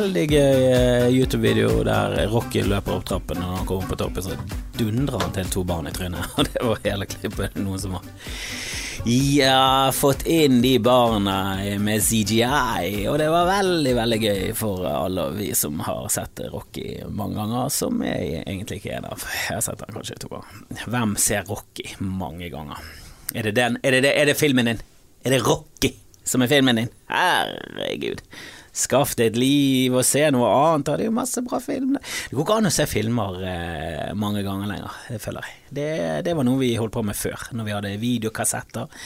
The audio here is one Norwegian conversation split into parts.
veldig gøy eh, YouTube-video der Rocky løper opp trappen, og når han kommer på toppen, så dundrer han til to barn i trynet. Og det var hele klippet noen som har ja, fått inn de barna med CGI, og det var veldig, veldig gøy for alle vi som har sett Rocky mange ganger, som jeg egentlig ikke er der. Jeg har sett den kanskje to ganger. Hvem ser Rocky mange ganger? Er det den? Er det? Er det filmen din? Er det Rocky som er filmen din? Herregud. Skaff deg et liv og se noe annet, det er jo masse bra film. Det går ikke an å se filmer eh, mange ganger lenger, det føler jeg. Det, det, var noe vi holdt på med før, når vi hadde videokassetter,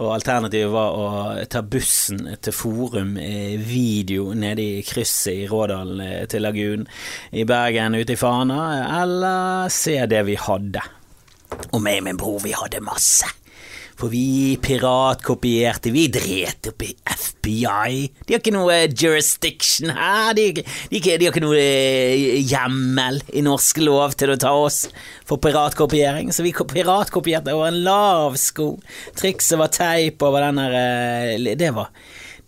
og alternativet var å ta bussen til Forum eh, Video nede i krysset i Rådalen eh, til Lagun i Bergen ute i Fana, eller se det vi hadde. Og meg og min bror, vi hadde masse. For vi piratkopierte, vi dret opp i FBI. De har ikke noe eh, jurisdiction her, de, de, de, har ikke noe eh, hjemmel i norsk lov til å ta oss for piratkopiering, så vi piratkopierte over en lav sko. Trikset var teip over den der eh, Det var,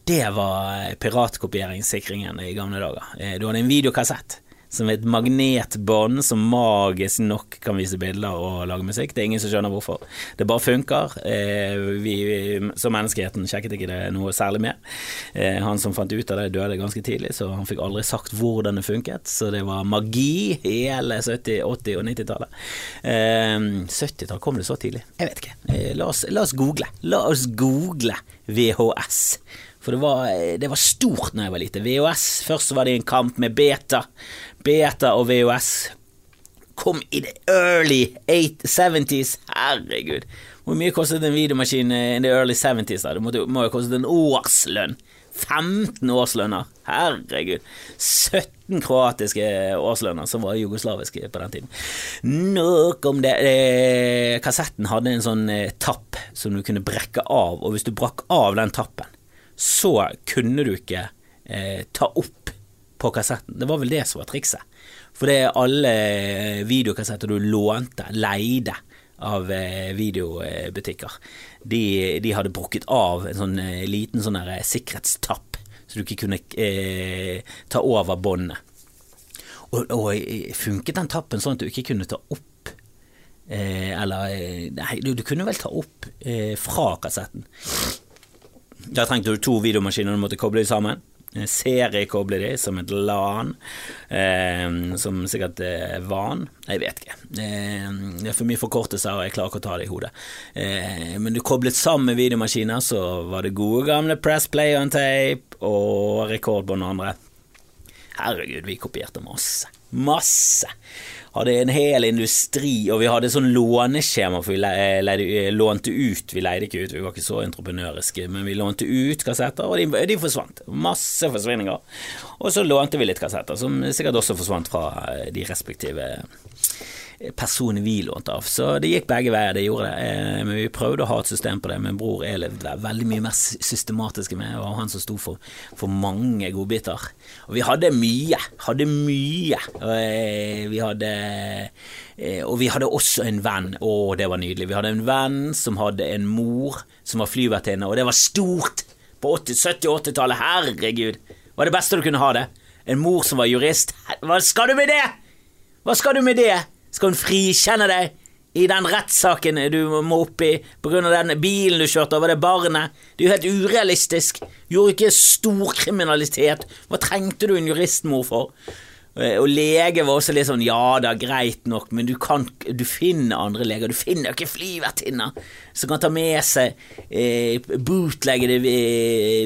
det var piratkopieringssikringen i gamle dager. Du hadde en videokassett som et magnetbånd som magisk nok kan vise bilder og lage musikk. Det er ingen som skjønner hvorfor. Det bare funker. Eh, vi, som menneskeheten sjekket ikke det noe særlig med. Eh, han som fant ut av det, døde ganske tidlig, så han fikk aldri sagt hvordan det funket. Så det var magi hele 70-, 80- og 90-tallet. 70-tallet, kom det så tidlig? Jeg vet ikke. Eh, la oss, la oss google. La oss google VHS. For det var, det var, stort da jeg var lite. VHS, først var det en kamp med beta. Beta og VHS kom i the early 70s. Herregud. Hvor mye kostet en videomaskin in the early 70s? da? Det må, må jo kostet en årslønn. 15 årslønner. Herregud. 17 kroatiske årslønner som var jugoslaviske på den tiden. Nok om det. Eh, kassetten hadde en sånn eh, tapp som du kunne brekke av, og hvis du brakk av den tappen, så kunne du ikke eh, ta opp på kassetten. Det var vel det som var trikset. For det er alle videokassetter du lånte, leide av eh, videobutikker, de, de, hadde brukket av en sånn eh, liten sånn sikkerhetstapp, så du ikke kunne eh, ta over båndet. Og, og, funket den tappen sånn at du ikke kunne ta opp eh, Eller Nei, du, du, kunne vel ta opp eh, fra kassetten. Da trengte du to videomaskiner du måtte koble sammen. Eh, seriekoble de som et LAN, eh, som sikkert er van. Jeg vet ikke. Eh, det er for mye forkortelser, og jeg klarer ikke å ta det i hodet. Eh, men du koblet sammen med videomaskiner, så var det gode gamle Press Play on Tape og rekordbånd og andre. Herregud, vi kopierte masse. Masse hadde en hel industri, og vi hadde sånn låneskjema, for vi leide, eh, lånte ut. Vi leide ikke ut, vi var ikke så entreprenøriske, men vi lånte ut kassetter, og de, de forsvant. Masse forsvinninger. Og så lånte vi litt kassetter, som sikkert også forsvant fra eh, de respektive personen vi lånte av. Så det gikk begge veier, det gjorde det. Eh, men vi prøvde å ha et system på det. Min bror er veldig mye mer systematisk med, og han som sto for, for mange godbiter. Og vi hadde mye. Hadde mye. Og eh, vi hadde eh, og vi hadde også en venn, å det var nydelig. Vi hadde en venn som hadde en mor som var flyvertinne, og det var stort på 70- og 80-tallet. Herregud, var det beste du kunne ha det. En mor som var jurist. Hva skal du med det?! Hva skal du med det? Skal hun frikjenne deg i den rettssaken du må opp i av den bilen du kjørte over det barnet? Det er jo helt urealistisk. Gjorde ikke stor kriminalitet. Hva trengte du en juristmor for? Eh, og lege var også litt sånn ja da, greit nok, men du, kan, du finner andre leger. Du finner ikke flyvertinner som kan ta med seg eh, bootleggede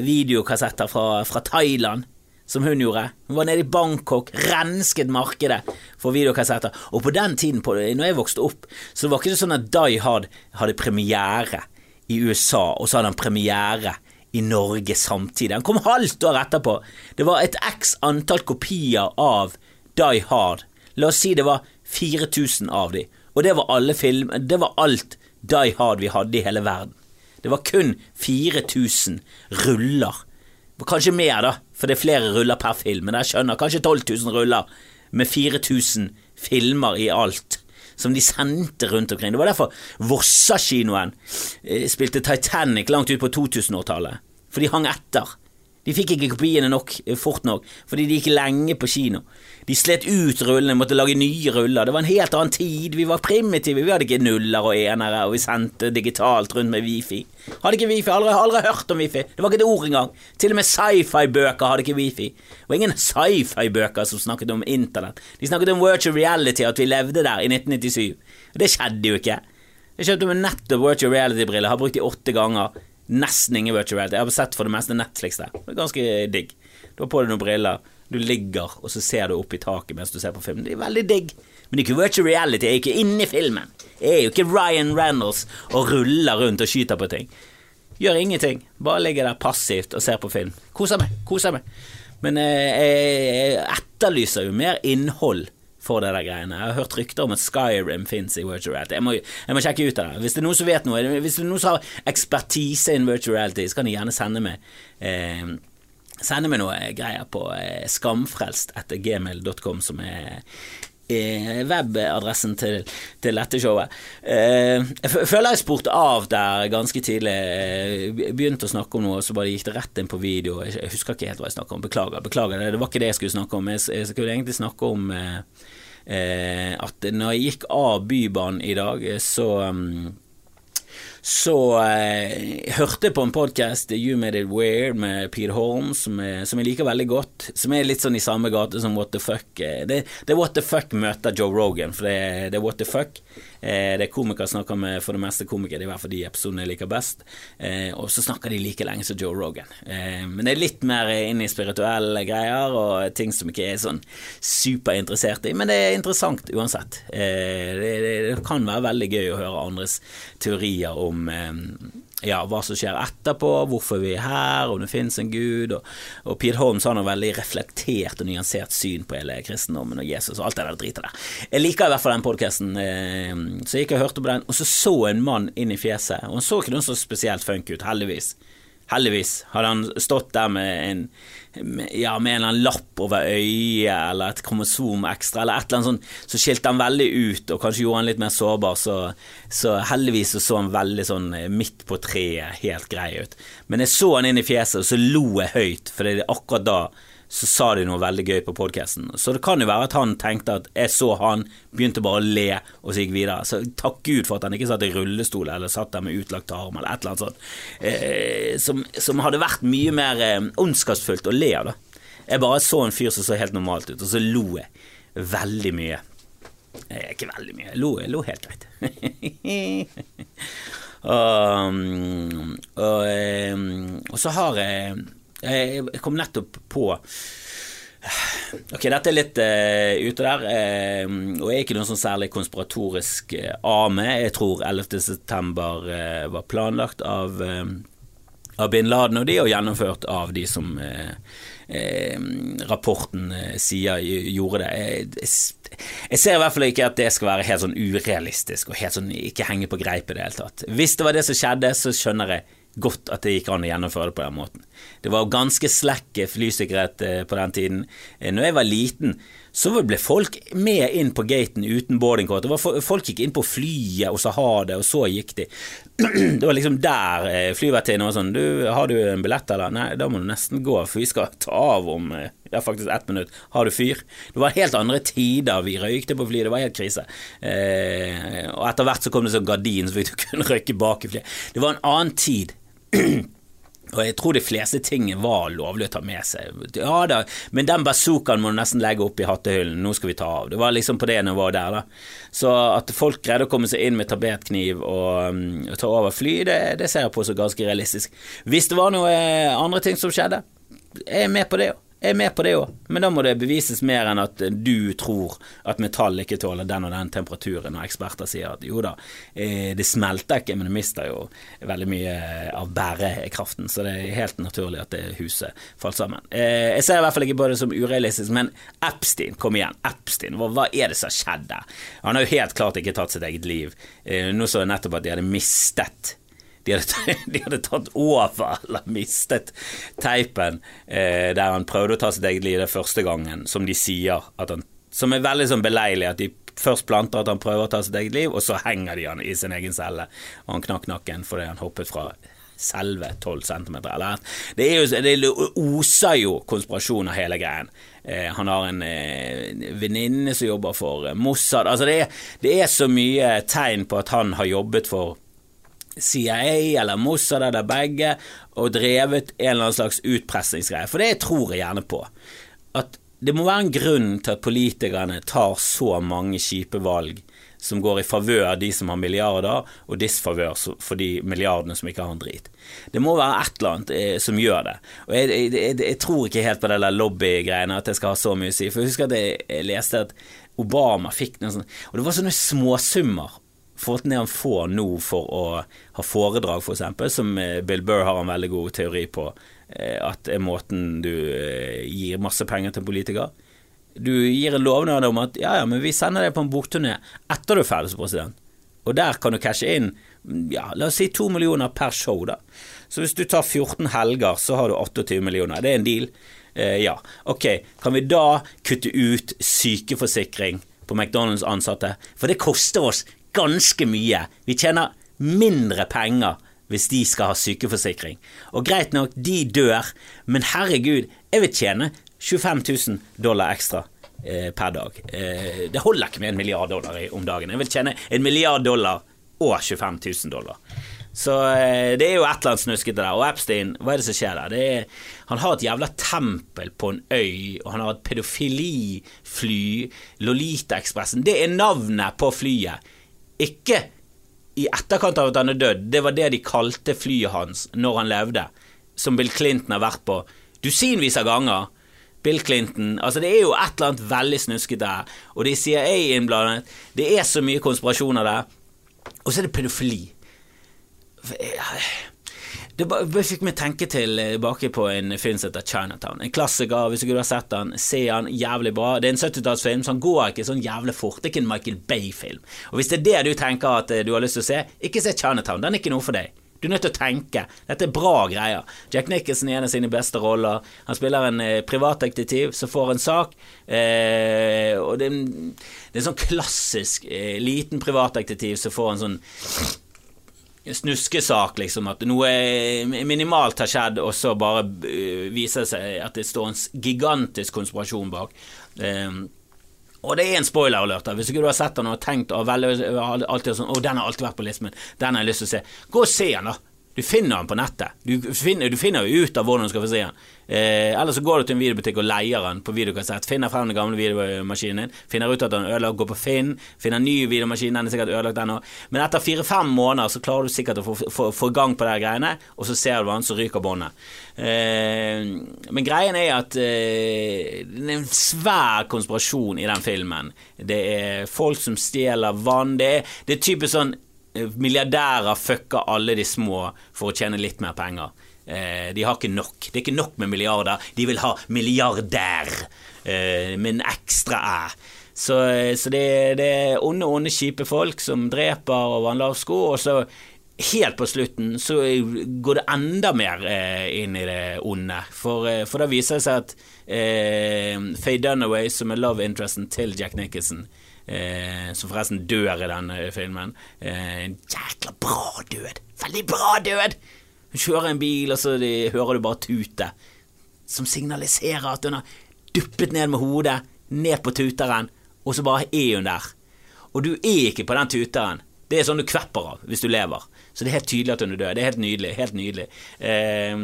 videokassetter fra, fra Thailand som hun gjorde. Hun var nede i Bangkok, rensket markedet for videokassetter. Og på den tiden, på, når jeg vokste opp, så var det ikke sånn at Die Hard hadde premiere i USA, og så hadde han premiere i Norge samtidig. Han kom halvt år etterpå. Det var et x antall kopier av Die Hard. La oss si det var 4000 av de, og det var alle film, det var alt Die Hard vi hadde i hele verden. Det var kun 4000 ruller Kanskje mer, da, for det er flere ruller per film. Men jeg skjønner kanskje 12 000 ruller med 4000 filmer i alt. Som de sendte rundt omkring. Det var derfor Vossa-kinoen eh, spilte Titanic langt ut på 2000-årtallet. for de hang etter. De fikk ikke kopiene nok eh, fort nok, fordi de gikk lenge på kino. De slet ut rullene, måtte lage nye ruller. Det var en helt annen tid. Vi var primitive. Vi hadde ikke nuller og enere, og vi sendte digitalt rundt med wifi. Hadde ikke wifi, aldri, aldri hørt om wifi. Det var ikke et ord engang. Til og med sci-fi-bøker hadde ikke wifi. Det var ingen sci-fi-bøker som snakket om internett. De snakket om virtual reality, at vi levde der i 1997. Og det skjedde jo ikke. Jeg kjøpte meg nettopp virtual reality-briller, har brukt de åtte ganger. Nesten ingen virtual reality. Jeg har sett for det meste Netflix der. Det er ganske digg. Du har på deg noen briller, du ligger, og så ser du opp i taket mens du ser på film. Det er veldig digg. Men det er ikke virtual reality, jeg er ikke inne i filmen. Jeg er jo ikke Ryan Reynolds og ruller rundt og skyter på ting. Gjør ingenting. Bare ligger der passivt og ser på film. Koser meg. Koser meg. Men eh, jeg etterlyser jo mer innhold for det der greiene. Jeg har hørt rykter om at Skyrim fins i virtual reality. Jeg må, jeg må, sjekke ut av det. Hvis det er noen som vet noe, hvis det er noen som har ekspertise innen virtual reality, så kan de gjerne sende meg eh, Sende meg noe greier på eh, skamfrelst etter gmail.com, som er webadressen til, til dette showet. Eh, jeg føler jeg spurte av der ganske tidlig. Jeg begynte å snakke om noe, så bare gikk det rett inn på video. Jeg husker ikke helt hva jeg snakket om. Beklager. beklager, Det var ikke det jeg skulle snakke om. Jeg skulle egentlig snakke om eh, eh, at når jeg gikk av Bybanen i dag, så um, så eh, hørte jeg på en podkast, You Made It Weird, med Pete Holmes, som, som, jeg liker veldig godt. Som er litt sånn i samme gate som What the Fuck. Det, det er What the Fuck møter Joe Rogan, for det, det er What the Fuck. Eh, det er komikere snakker med for det meste komikere, det er i hvert fall de episodene jeg liker best. Eh, og så snakker de like lenge som Joe Rogan. Eh, men det er litt mer inn i spirituelle greier og ting som ikke er sånn superinteressert i, men det er interessant uansett. Det, det, det kan være veldig gøy å høre andres teorier om ja, hva som skjer etterpå, hvorfor vi er her, om det finnes en gud. Og, og Pete Holmes har noe veldig reflektert og nyansert syn på hele kristendommen og Jesus og alt det der dritet der. Jeg liker i hvert fall den podkasten, eh, så jeg gikk og hørte på den, og så så en mann inn i fjeset, og han så ikke noe så spesielt funk ut, heldigvis. Heldigvis hadde han stått der med en, ja, med en eller annen lapp over øyet eller et kromosom ekstra, eller et eller annet sånt, så skilte han veldig ut og kanskje gjorde han litt mer sårbar, så, så heldigvis så, så han veldig sånn eh, midt på treet, helt grei ut. Men jeg så han inn i fjeset, og så lo jeg høyt, for det er akkurat da så sa de noe veldig gøy på podkasten. Så det kan jo være at han tenkte at jeg så han, begynte bare å le, og så gikk videre. Så takk Gud for at han ikke satt i rullestol eller satt der med utlagt arm eller et eller annet sånt. Eh, som, som, hadde vært mye mer eh, ondskapsfullt å le av, da. Jeg bare så en fyr som så helt normalt ut, og så lo jeg veldig mye. Eh, ikke veldig mye, jeg lo, jeg lo helt greit. og, og, eh, og så har jeg jeg kom nettopp på Ok, dette er litt uh, ute der, uh, og jeg er ikke noen sånn særlig konspiratorisk uh, ame. Jeg tror 11. september uh, var planlagt av, av, bin Laden og de, og gjennomført av de som rapporten sier gjorde det. Jeg, jeg, ser i hvert fall ikke at det skal være helt sånn urealistisk og helt sånn ikke henge på greip i det hele tatt. Hvis det var det som skjedde, så skjønner jeg godt at det gikk an å gjennomføre det på den måten. Det var ganske slekk flysikkerhet eh, på den tiden. Eh, når jeg var liten, så ble folk med inn på gaten uten boardingkort. Folk gikk inn på flyet og sa ha det, og så gikk de. Det var liksom der eh, flyvertinnen var sånn Du, har du en billett, eller? Nei, da må du nesten gå, for vi skal ta av om ja, faktisk ett minutt. Har du fyr? Det var helt andre tider. Vi røykte på flyet, det var helt krise. Eh, og etter hvert så kom det sånn gardin, så fikk du kunne røyke bak i flyet. Det var en annen tid. Og jeg tror de fleste ting var lovlig å ta med seg. Ja da, men den bazookaen må du nesten legge opp i hattehyllen, nå skal vi ta av. Det var liksom på det nivået der, da. Så at folk greide å komme seg inn med tabetkniv og, um, og ta over fly, det, det, ser jeg på som ganske realistisk. Hvis det var noe andre ting som skjedde, jeg er med på det òg. Jeg er med på det òg, men da må det bevises mer enn at du tror at metall ikke tåler den og den temperaturen, og eksperter sier at jo da, eh, det smelter ikke, men det mister jo veldig mye av bærekraften, så det er helt naturlig at det huset falt sammen. Eh, jeg ser i hvert fall ikke på det som urealistisk, men Epstein, kom igjen, Epstein, hva, er det som har skjedd der? Han har jo helt klart ikke tatt sitt eget liv. Eh, nå så jeg nettopp at de hadde mistet de hadde, de hadde, tatt over, eller mistet, teipen eh, der han prøvde å ta sitt eget liv det første gangen, som de sier han Som er veldig sånn beleilig, at de først planter at han prøver å ta sitt eget liv, og så henger de han i sin egen celle, og han knakk nakken fordi han hoppet fra selve 12 cm. Eller, det, jo, det oser jo konspirasjon av hele greien. Eh, han har en eh, venninne som jobber for Mossad. Altså det, det er så mye tegn på at han har jobbet for CIA eller Mossad eller begge og drevet en eller annen slags utpressingsgreie. For det tror jeg gjerne på. At det må være en grunn til at politikerne tar så mange kjipe valg som går i favør av de som har milliarder, og disfavør for de milliardene som ikke har en drit. Det må være et eller annet eh, som gjør det. Og jeg, jeg, jeg, jeg tror ikke helt på det der lobbygreiene, at det skal ha så mye å si. For jeg husker at jeg leste at Obama fikk noe sånt, Og det var sånne småsummer ned han får nå for å ha foredrag, f.eks., for eksempel, som eh, Bill Burr har en veldig god teori på, eh, at er måten du eh, gir masse penger til en politiker. Du gir en lovnad om at ja, ja, men vi sender deg på en bokturné etter du er ferdig som president. Og der kan du cashe inn ja, la oss si to millioner per show, da. Så hvis du tar 14 helger, så har du 28 millioner. Det er en deal. Eh, ja, ok. Kan vi da kutte ut sykeforsikring på McDonald's ansatte? For det koster oss ganske mye. Vi tjener mindre penger hvis de skal ha sykeforsikring. Og greit nok, de dør, men herregud, jeg vil tjene 25 000 dollar ekstra eh, per dag. Eh, det holder ikke med en milliard dollar om dagen. Jeg vil tjene en milliard dollar og 25 000 dollar. Så eh, det er jo et eller annet snuskete der. Og Epstein, hva er det som skjer der? Er, han har et jævla tempel på en øy, og han har et pedofilifly, Lolita-ekspressen. Det er navnet på flyet. Ikke i etterkant av at han er død, det var det de kalte flyet hans når han levde, som Bill Clinton har vært på dusinvis av ganger. Bill Clinton Altså, det er jo et eller annet veldig snuskete her, og det er CIA innblandet. Det er så mye konspirasjoner der. Og så er det pedofili. Det fikk meg tenke tilbake på en film som heter Chinatown. En klassiker, hvis du har sett den, se den, jævlig bra. Det er en 70-tallsfilm, så han går ikke sånn jævlig fort. Det er ikke en Michael Bay-film. Og hvis det er det du tenker at eh, du har lyst til å se, ikke se Chinatown. Den er ikke noe for deg. Du er nødt til å tenke. Dette er bra greier. Jack Nicholson er en av sine beste roller. Han spiller en eh, privatdetektiv som får en sak, eh, og det er, en, det er sånn klassisk eh, liten privatdetektiv som får en sånn snuskesak, liksom, at noe minimalt har skjedd, og så bare uh, viser det seg at det står en gigantisk konspirasjon bak. Um, og det er en spoiler-alert. Hvis ikke du har sett den og tenkt og veldig, alltid sånn, å, den har alltid vært på listen min, den har jeg lyst til å se, gå og se den, da. Du finner den på nettet. Du finner, du finner jo ut av hvordan du skal få se den. Eh, eller så går du til en videobutikk og leier den på videokassett. Finner frem den gamle videomaskinen din. Finner ut at den er ødelagt, går på Finn. Finner en ny videomaskin, den er sikkert ødelagt ennå. Men etter fire-fem måneder så klarer du sikkert å få, få, gang på de greiene, og så ser du den, så ryker båndet. Eh, men greien er at eh, det er en svær konspirasjon i den filmen. Det er folk som stjeler vann. Det er, det er typisk sånn milliardærer fucker alle de små for å tjene litt mer penger. Eh, de har ikke nok. Det er ikke nok med milliarder. De vil ha milliardær eh, med en ekstra æ. Så, så det, det, er onde, onde, kjipe folk som dreper over en lav sko, og så helt på slutten så går det enda mer eh, inn i det onde. For, eh, for da viser det seg at eh, Faye Dunaway, som er love interesten til Jack Nicholson, eh, som forresten dør i denne filmen. Eh, en jækla bra død! Veldig bra død! Hun kjører en bil, og så de, hører du bare tute, som signaliserer at hun har duppet ned med hodet, ned på tuteren, og så bare er hun der. Og du er ikke på den tuteren. Det er sånn du kvepper av hvis du lever. Så det er helt tydelig at hun er død. Det er helt nydelig. Helt nydelig. Eh,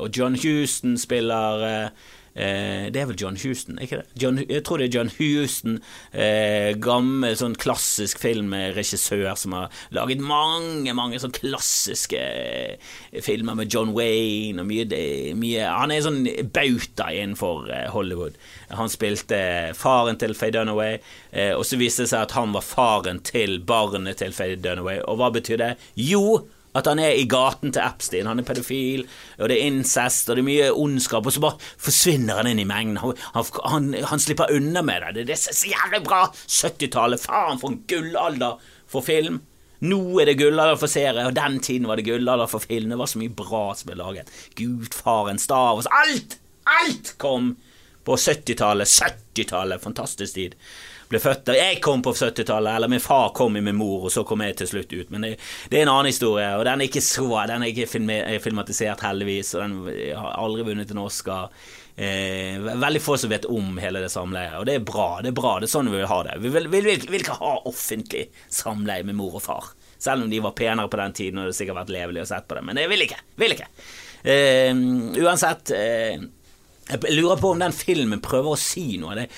og John Houston spiller eh, det er vel John Houston, ikke det? John, jeg tror det er John Houston, eh, gammel sånn klassisk filmregissør som har laget mange, mange sånn klassiske eh, filmer med John Wayne og mye, mye Han er sånn bauta innenfor eh, Hollywood. Han spilte faren til Faye Dunaway, eh, og så viste det seg at han var faren til barnet til Faye Dunaway. Og hva betyr det? Jo, at han er i gaten til Epstein. Han er pedofil, og det er incest, og det er mye ondskap, og så bare forsvinner han inn i mengden. Han, han, han slipper unna med det. Det er så jævlig bra! 70-tallet, faen for en gullalder for film. Nå er det gullalder for serie, og den tiden var det gullalder for film. Det var så mye bra som ble laget. Gudfaren, Star Alt! Alt kom på 70-tallet! 70-tallet! Fantastisk tid. Ble født der. Jeg kom på 70-tallet, eller min far kom i min mor, og så kom jeg til slutt ut. Men det, det er en annen historie, og den er ikke så Den er ikke filmatisert, heldigvis, og den har aldri vunnet en Oscar. Eh, veldig få som vet om hele det samleiet, og det er bra. Det er bra, det er sånn vi vil ha det. Vi vil, vil, vil, vil ikke ha offentlig samleie med mor og far. Selv om de var penere på den tiden, og det sikkert vært levelig å sett på det. Men jeg vil ikke. Vil ikke. Eh, uansett eh, Jeg lurer på om den filmen prøver å si noe. Det,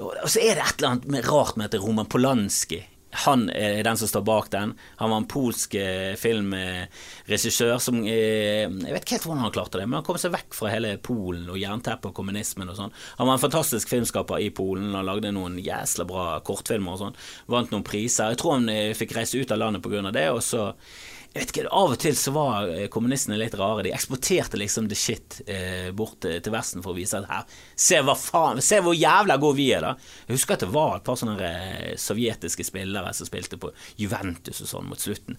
og så er det et eller annet rart med at Roman Polanski han er den som står bak den. Han var en polsk eh, filmregissør som eh, Jeg vet ikke helt hvordan han klarte det, men han kom seg vekk fra hele Polen og jernteppet og kommunismen og sånn. Han var en fantastisk filmskaper i Polen og lagde noen jæsla bra kortfilmer og sånn. Vant noen priser. Jeg tror han eh, fikk reise ut av landet pga. det, og så jeg vet ikke, Av og til så var eh, kommunistene litt rare. De eksporterte liksom the shit eh, bort til, til, Vesten for å vise at her Se hva faen, se hvor jævla gode vi er, da. Jeg husker at det var et par sånne eh, sovjetiske spillere som spilte på Juventus og sånn mot slutten.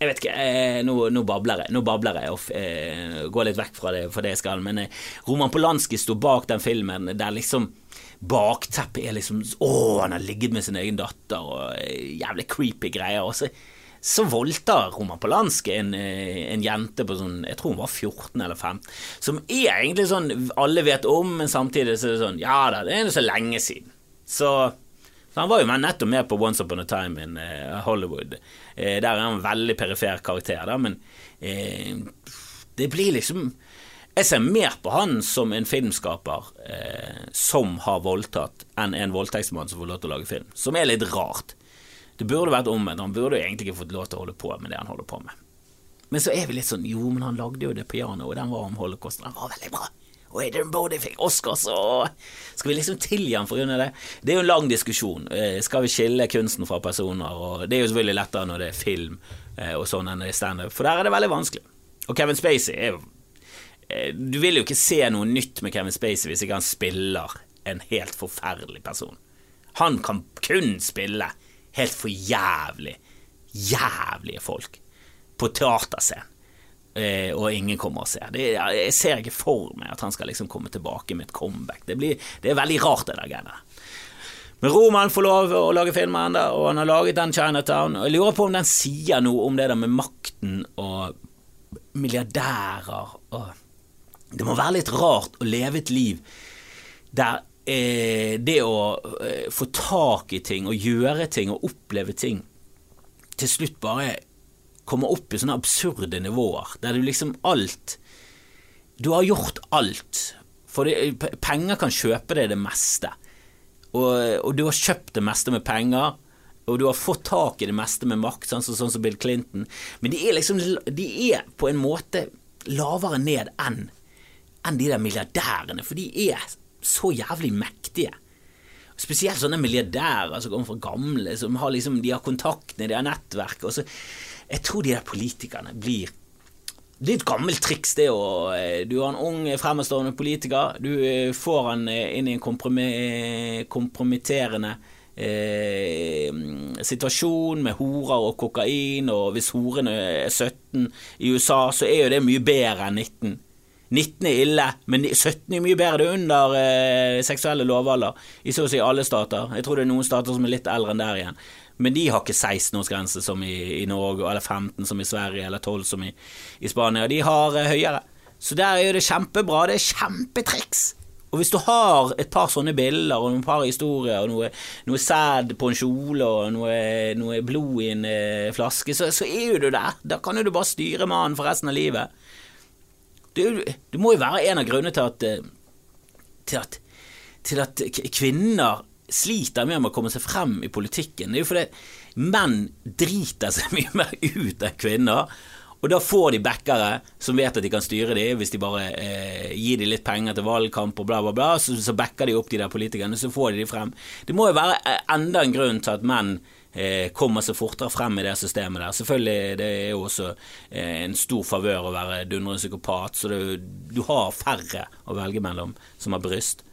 Jeg vet ikke, eh, nå, nå, babler jeg. Nå babler jeg og eh, går litt vekk fra det for det jeg skal. Men eh, Roman Polanski sto bak den filmen der liksom bakteppet er liksom Å, han har ligget med sin egen datter og jævlig creepy greier. Og så så voldtar Roman Polanski en, eh, en, jente på sånn Jeg tror hun var 14 eller 15, som er egentlig sånn alle vet om, men samtidig så er det sånn Ja da, det er jo så lenge siden. Så, så han var jo nettopp med på Once Upon a Time in uh, Hollywood. Uh, der er han en veldig perifer karakter, da, men uh, det blir liksom jeg ser mer på han som en filmskaper eh, som har voldtatt, enn en voldtektsmann som får lov til å lage film. Som er litt rart. Det burde vært omvendt. Han burde jo egentlig ikke fått lov til å holde på med det han holder på med. Men så er vi litt sånn Jo, men han lagde jo det pianoet, og den var om holocaust. Den var veldig bra. Og Adrian Bodie fikk Oscar, så skal vi liksom tilgi han for grunn av det? Det er jo en lang diskusjon. Eh, skal vi skille kunsten fra personer? Og det er jo selvfølgelig lettere når det er film eh, og sånn enn standup, for der er det veldig vanskelig. Og Kevin Spacey er jo eh, Du vil jo ikke se noe nytt med Kevin Spacey hvis ikke han spiller en helt forferdelig person. Han kan kun spille helt for jævlig, jævlige folk på teaterscenen. Eh, og ingen kommer og ser. Det, jeg ser ikke for meg at han skal liksom komme tilbake med et comeback. Det, blir, det er veldig rart, det der greiene. Men Roman får lov å lage filmer ennå, og han har laget den Chinatown. Og jeg lurer på om den sier noe om det der med makten og milliardærer og Det må være litt rart å leve et liv der eh, det å eh, få tak i ting og gjøre ting og oppleve ting til slutt bare kommer opp i sånne absurde nivåer, der du liksom alt Du har gjort alt. For det, penger kan kjøpe deg det meste. Og, og, du har kjøpt det meste med penger, og du har fått tak i det meste med makt, sånn, sånn som Bill Clinton. Men de er liksom De er på en måte lavere ned enn enn de der milliardærene, for de er så jævlig mektige. Spesielt sånne milliardærer som kommer fra gamle, som har liksom, de har kontaktene, de har nettverket. Jeg tror de der politikerne blir Det er et gammelt triks, det å eh, Du har en ung, fremadstormende politiker, du eh, får han eh, inn i en kompromitterende eh, situasjon med horer og kokain, og hvis horene er 17 i USA, så er jo det mye bedre enn 19. 19 er ille, men 17 er mye bedre. Det er under eh, seksuelle lovalder i så å si alle stater. Jeg tror det er noen stater som er litt eldre enn der igjen. Men de har ikke 16-årsgrense som i, i, Norge, eller 15 som i Sverige, eller 12 som i, i Spania. De har eh, høyere. Så der er det kjempebra. Det er kjempetriks. Og hvis du har et par sånne bilder og noen par historier og noe, noe sæd på en kjole og noe, noe blod i en eh, flaske, så, så er jo du der. Da kan jo du bare styre mannen for resten av livet. Det, det, må jo være en av grunnene til at, eh, til at, til at kvinner sliter med å komme seg frem i politikken. Det er jo fordi menn driter seg mye mer ut enn kvinner. Og da får de backere som vet at de kan styre dem, hvis de bare eh, gir dem litt penger til valgkamp og bla, bla, bla, så, så backer de opp de der politikerne, så får de dem frem. Det må jo være eh, enda en grunn til at menn eh, kommer seg fortere frem i det systemet der. Selvfølgelig det er jo også eh, en stor favør å være dundrende psykopat, så det, du har færre å velge mellom som har bryst.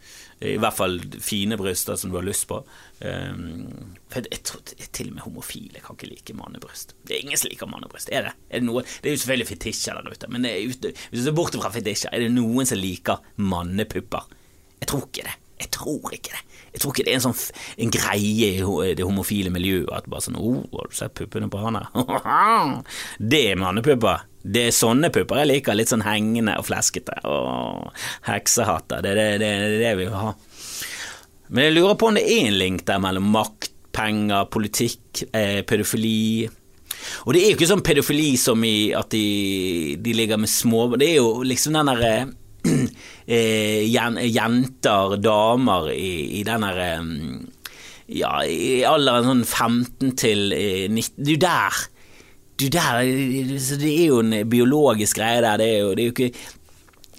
I hvert fall fine bryster som du har lyst på. Um, for jeg, tror Til og med homofile kan ikke like mannebryst. Det er ingen som liker mannebryst. Er det? Er det, noe? det er jo selvfølgelig fetisjer der ute, men ute, hvis du ser bort fra fetisjer, er det noen som liker mannepupper? Jeg tror ikke det. Jeg tror ikke det. Jeg tror ikke det er en sånn en greie i det homofile miljøet at bare sånn Å, har du sett puppene på han her? det er mannepupper. Det er sånne pupper jeg liker. Litt sånn hengende og fleskete. Åh, heksehatter. Det er det, det, det, vi vil ha. Men jeg lurer på om det er en link der mellom makt, penger, politikk, eh, pedofili Og det er jo ikke sånn pedofili som i at de, de ligger med små Det er jo liksom den derre eh, jenter, damer i, i den derre Ja, i alderen sånn 15 til 19 Du der! Du der, det er jo en biologisk greie der. Det er jo, det er jo ikke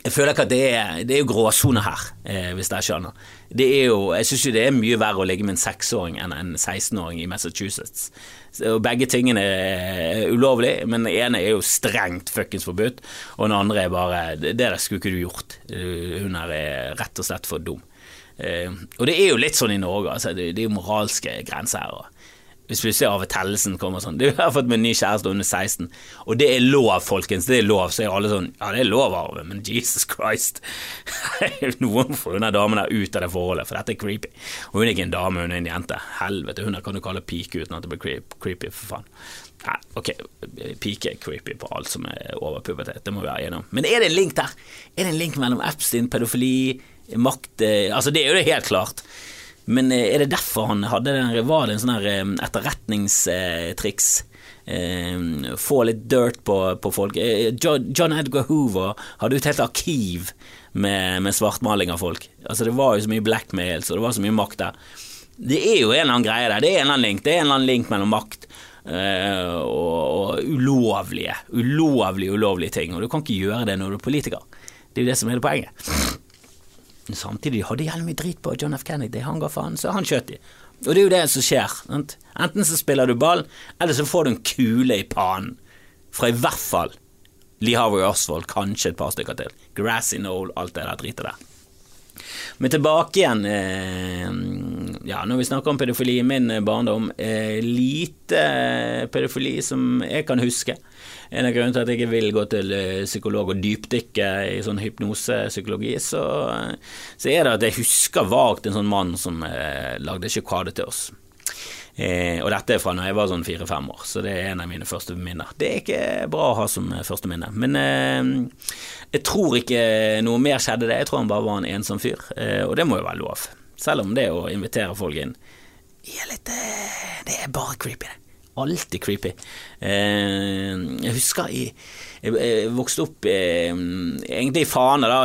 jeg føler ikke at det er, det er jo gråsone her, eh, hvis dere skjønner. Det er jo, jeg syns jo det er mye verre å ligge med en seksåring enn en 16-åring i Massachusetts. Så begge tingene er ulovlig, men den ene er jo strengt fuckings forbudt, og den andre er bare Det der skulle ikke du gjort. Hun her er rett og slett for dum. Eh, og det er jo litt sånn i Norge, altså. Det er jo moralske grenser her. Hvis plutselig Arve Tellesen kommer sånn Du har fått meg ny kjæreste under 16, og det er lov, folkens. Det er lov. Så er alle sånn Ja, det er lov, Arve, men Jesus Christ. Noen får hun damen der ut av det forholdet, for dette er creepy. Og hun er ikke en dame, hun er en jente. Helvete, hun der kan du kalle pike uten at det blir creepy, for faen. Nei, ok, pike er creepy på alt som er over pubertet, det må vi være igjennom. Men er det en link der? Er det en link mellom Epstein, pedofili, makt eh, Altså, det er jo det helt klart. Men eh, er det derfor han hadde den, var det en sånn eh, etterretningstriks? Eh, få litt dirt på, på folk. John Edgar Hoover hadde jo et helt arkiv med, med, svartmaling av folk. Altså Det var jo så mye blackmail, så det var så mye makt der. Det er jo en eller annen greie der. Det er en eller annen link Det er en eller annen link mellom makt og, og, ulovlige, ulovlige, ulovlige ting. Og du kan ikke gjøre det når du er politiker. Det er jo det som er det poenget. Samtidig hadde jævlig mye drit på John F. Kennedy, han ga faen, så han skjøt de. Og det er jo det som skjer. Sant? Enten så spiller du ball, eller så får du en kule i pannen. Fra i hvert fall Lee Harvey Oswald, kanskje et par stykker til. Grassy Knoll, alt det der dritet der. Men tilbake igjen eh, Ja, når vi snakker om pedofili i min barndom, eh, lite pedofili som jeg kan huske. En av grunnene til at jeg ikke vil gå til eh, psykolog og dypdykke i sånn hypnosepsykologi, så, så, er det at jeg husker vagt en sånn mann som eh, lagde sjokade til oss. Eh, og dette er fra når jeg var sånn fire-fem år, så det er en av mine første minner. Det er ikke bra å ha som eh, første minne, men eh, jeg tror ikke noe mer skjedde det. Jeg tror han bare var en ensom fyr, eh, og det må jo være lov. Selv om det å invitere folk inn er litt Det er bare creepy, det alltid creepy. Eh, jeg husker jeg, jeg vokste opp eh, egentlig i Fana, da.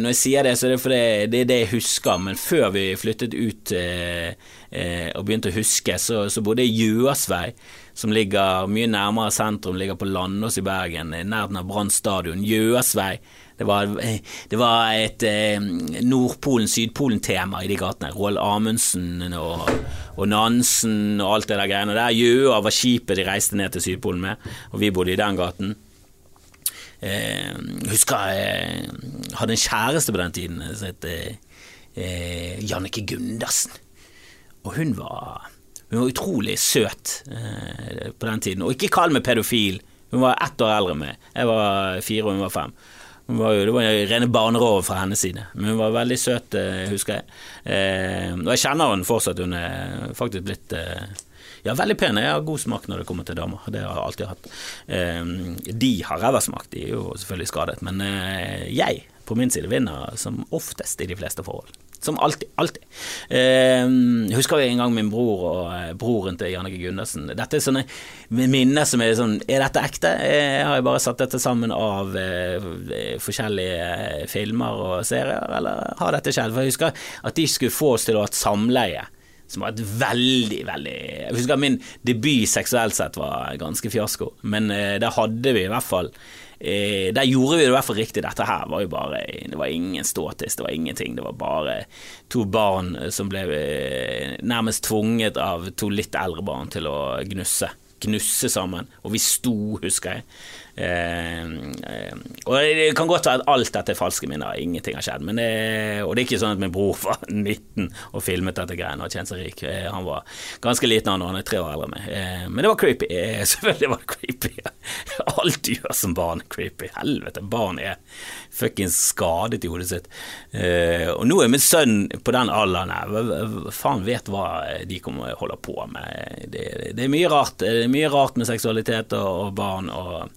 Når jeg sier det, så er det fordi det er det jeg husker. Men før vi flyttet ut eh, og begynte å huske, så, så bodde jeg i Gjøasvei, som ligger mye nærmere sentrum, ligger på Landås i Bergen, i nærheten av Brann stadion. Gjøasvei. Det var, det var et eh, Nordpolen-Sydpolen-tema i de gatene. Roald Amundsen og, og, Nansen og alt det der greiene der. Gjøa var skipet de reiste ned til Sydpolen med, og vi bodde i den gaten. Eh, husker jeg hadde en kjæreste på den tiden som het eh, Jannike Gundersen. Og hun var, hun var utrolig søt eh, på den tiden. Og ikke kall meg pedofil. Hun var ett år eldre enn meg. Jeg var fire, og hun var fem. Var jo, det var rene barnerov fra hennes side, men hun var veldig søt, eh, husker jeg. Eh, og jeg kjenner henne fortsatt, hun er faktisk blitt eh, ja, veldig pen. Jeg har god smak når det kommer til damer, det har jeg alltid hatt. Eh, de har ræva smak, de er jo selvfølgelig skadet, men eh, jeg på min side vinner som oftest i de fleste forhold. Som alltid. Alltid. Eh, husker jeg en gang min bror og eh, broren til Jannike Gundersen. Dette er sånne minner som er sånn Er dette ekte? Jeg har jo bare satt dette sammen av eh, forskjellige eh, filmer og serier, eller har dette skjedd? For jeg husker at de skulle få oss til å ha et samleie. Som var et veldig, veldig Jeg husker at min debut seksuelt sett var ganske fiasko, men eh, der hadde vi i hvert fall Eh, der gjorde vi det i hvert fall riktig. Dette her var jo bare Det var ingen ståtiss, det var ingenting. Det var bare to barn som ble eh, nærmest tvunget av to litt eldre barn til å gnusse Gnusse sammen, og vi sto, husker jeg. Eh, eh, og Det kan godt være at alt dette er falske minner, ingenting har skjedd. Det, og det er ikke sånn at min bror var 19 og filmet dette greiene og tjente seg rik. Eh, han var ganske liten han, han er tre år eldre enn meg. Men det var creepy. Selvfølgelig var det creepy. Alt du gjør som barn er creepy. Helvete, barn er fuckings skadet i hodet sitt. Og nå er min sønn på den alderen her, faen vet hva de kommer holder holde på med. Det, det, er mye rart. Det er mye rart med seksualitet og, og barn. og